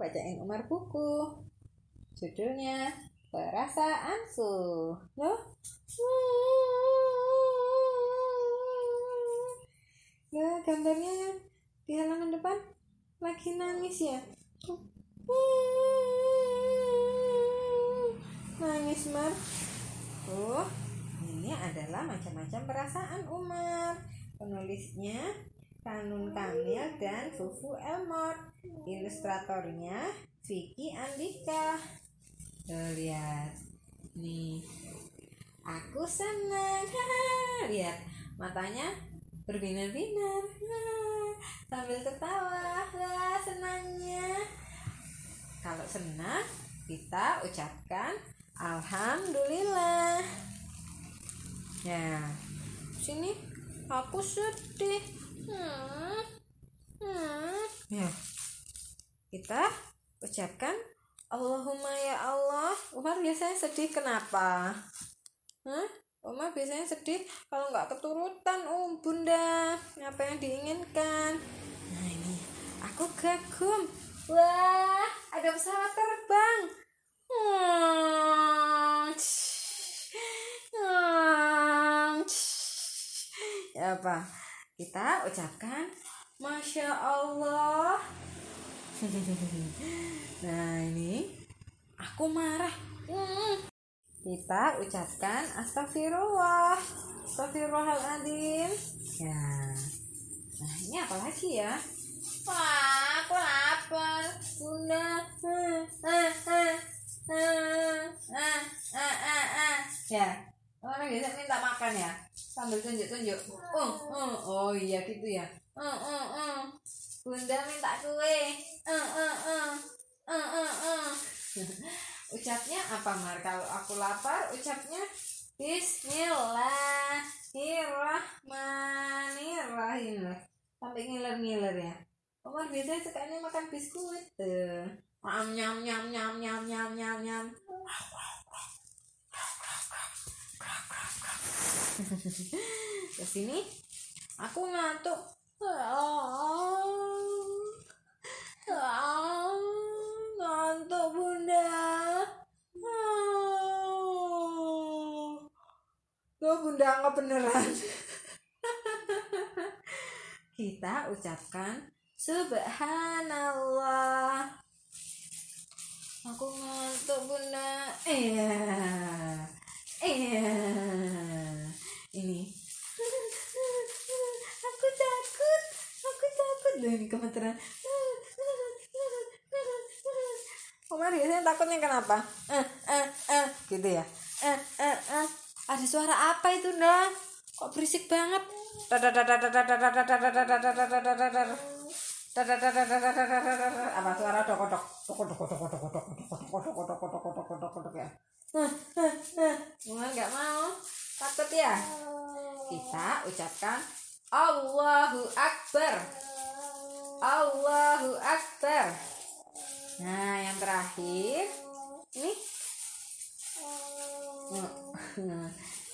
bacain Umar buku. Judulnya Perasaanku. Loh? Loh, gambarnya di halaman depan lagi nangis ya. Nangis, Mar. Oh, ini adalah macam-macam perasaan Umar. Penulisnya Kanun Kamil dan Fufu Elmore. Ilustratornya Vicky Andika. Tuh, lihat. Nih. Aku senang. lihat. Matanya berbinar-binar. Sambil tertawa. Wah, senangnya. Kalau senang, kita ucapkan Alhamdulillah. Ya, sini aku sedih. Hmm. Hmm. Ya, kita ucapkan Allahumma ya Allah. Umar biasanya sedih kenapa? Hah? Umar biasanya sedih kalau nggak keturutan, um bunda. Apa yang diinginkan? Nah ini, aku kagum. Wah, ada pesawat terbang. Hmm. Hmm. Ya apa? Kita ucapkan Masya Allah. Nah ini aku marah. Kita ucapkan Astagfirullah. Astagfirullahaladzim. Ya. Nah ini apa lagi ya? Wah, aku lapar. Bunda. Ya, orang biasa minta makan ya, sambil tunjuk-tunjuk. Oh, oh, oh iya gitu ya. Oh, oh, oh. Bunda minta kue. Oh, oh, oh. Oh, oh, oh. Ucapnya apa Mar? Kalau aku lapar, ucapnya Bismillahirrahmanirrahim. Sampai ngiler-ngiler ya. Omar biasanya sukanya makan biskuit tuh. Nyam nyam nyam nyam nyam nyam nyam nyam. Terus ini aku ngantuk. Ngantuk bunda. Tuh bunda nggak beneran. Kita ucapkan Subhanallah. Aku ngantuk bunda. Iya. Iya. Ini. Aku takut. Aku takut. Gemeteran. Omar biasanya takutnya kenapa? Eh, eh, eh, gitu ya. Eh, eh, eh. Ada suara apa itu, Nah? Kok berisik banget? apa suara dokodok dokodok dokodok dokodok dokodok dokodok dokodok dokodok dokodok ya nggak mau takut ya kita ucapkan Allahu Akbar Allahu Akbar. Nah yang terakhir. Ini.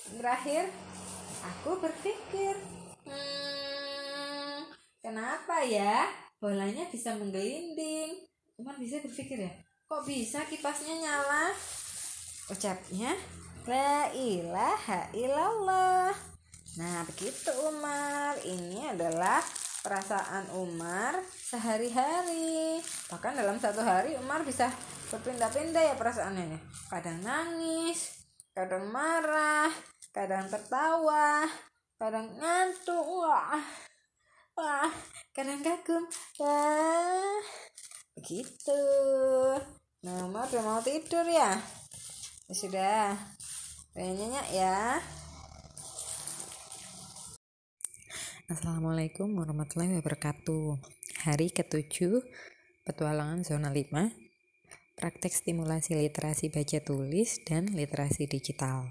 Terakhir aku berpikir. Hmm, kenapa ya? Bolanya bisa menggelinding. Umar bisa berpikir ya. Kok bisa kipasnya nyala? Ucapnya la ilaha illallah. Nah begitu Umar. Ini adalah perasaan Umar sehari-hari. Bahkan dalam satu hari Umar bisa berpindah-pindah ya perasaannya kadang nangis kadang marah kadang tertawa kadang ngantuk wah wah kadang kagum wah begitu. Nah Umar udah mau tidur ya, ya sudah kayaknya ya Assalamualaikum warahmatullahi wabarakatuh Hari ketujuh Petualangan Zona 5 Praktek stimulasi literasi baca tulis dan literasi digital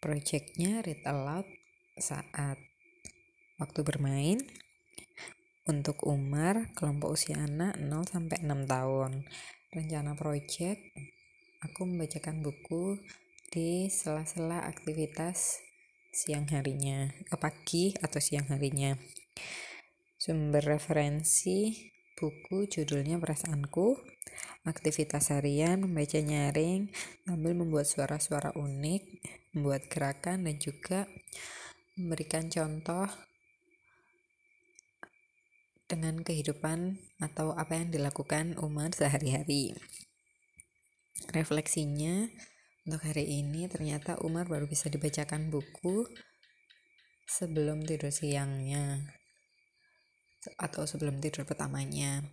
Proyeknya read aloud saat waktu bermain untuk Umar kelompok usia anak 0 sampai 6 tahun. Rencana proyek aku membacakan buku di sela-sela aktivitas siang harinya, ke pagi atau siang harinya. Sumber referensi buku judulnya Perasaanku. Aktivitas harian membaca nyaring sambil membuat suara-suara unik, membuat gerakan dan juga memberikan contoh dengan kehidupan atau apa yang dilakukan Umar sehari-hari. Refleksinya untuk hari ini ternyata Umar baru bisa dibacakan buku sebelum tidur siangnya. Atau sebelum tidur pertamanya.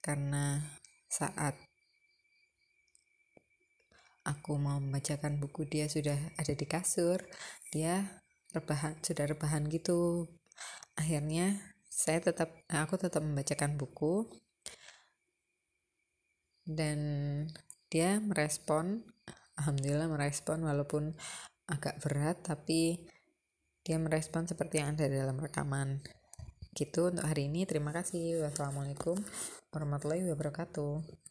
Karena saat aku mau membacakan buku dia sudah ada di kasur dia rebahan sudah rebahan gitu. Akhirnya saya tetap aku tetap membacakan buku. Dan dia merespon alhamdulillah merespon walaupun agak berat tapi dia merespon seperti yang ada dalam rekaman. Gitu untuk hari ini. Terima kasih. Wassalamualaikum warahmatullahi wabarakatuh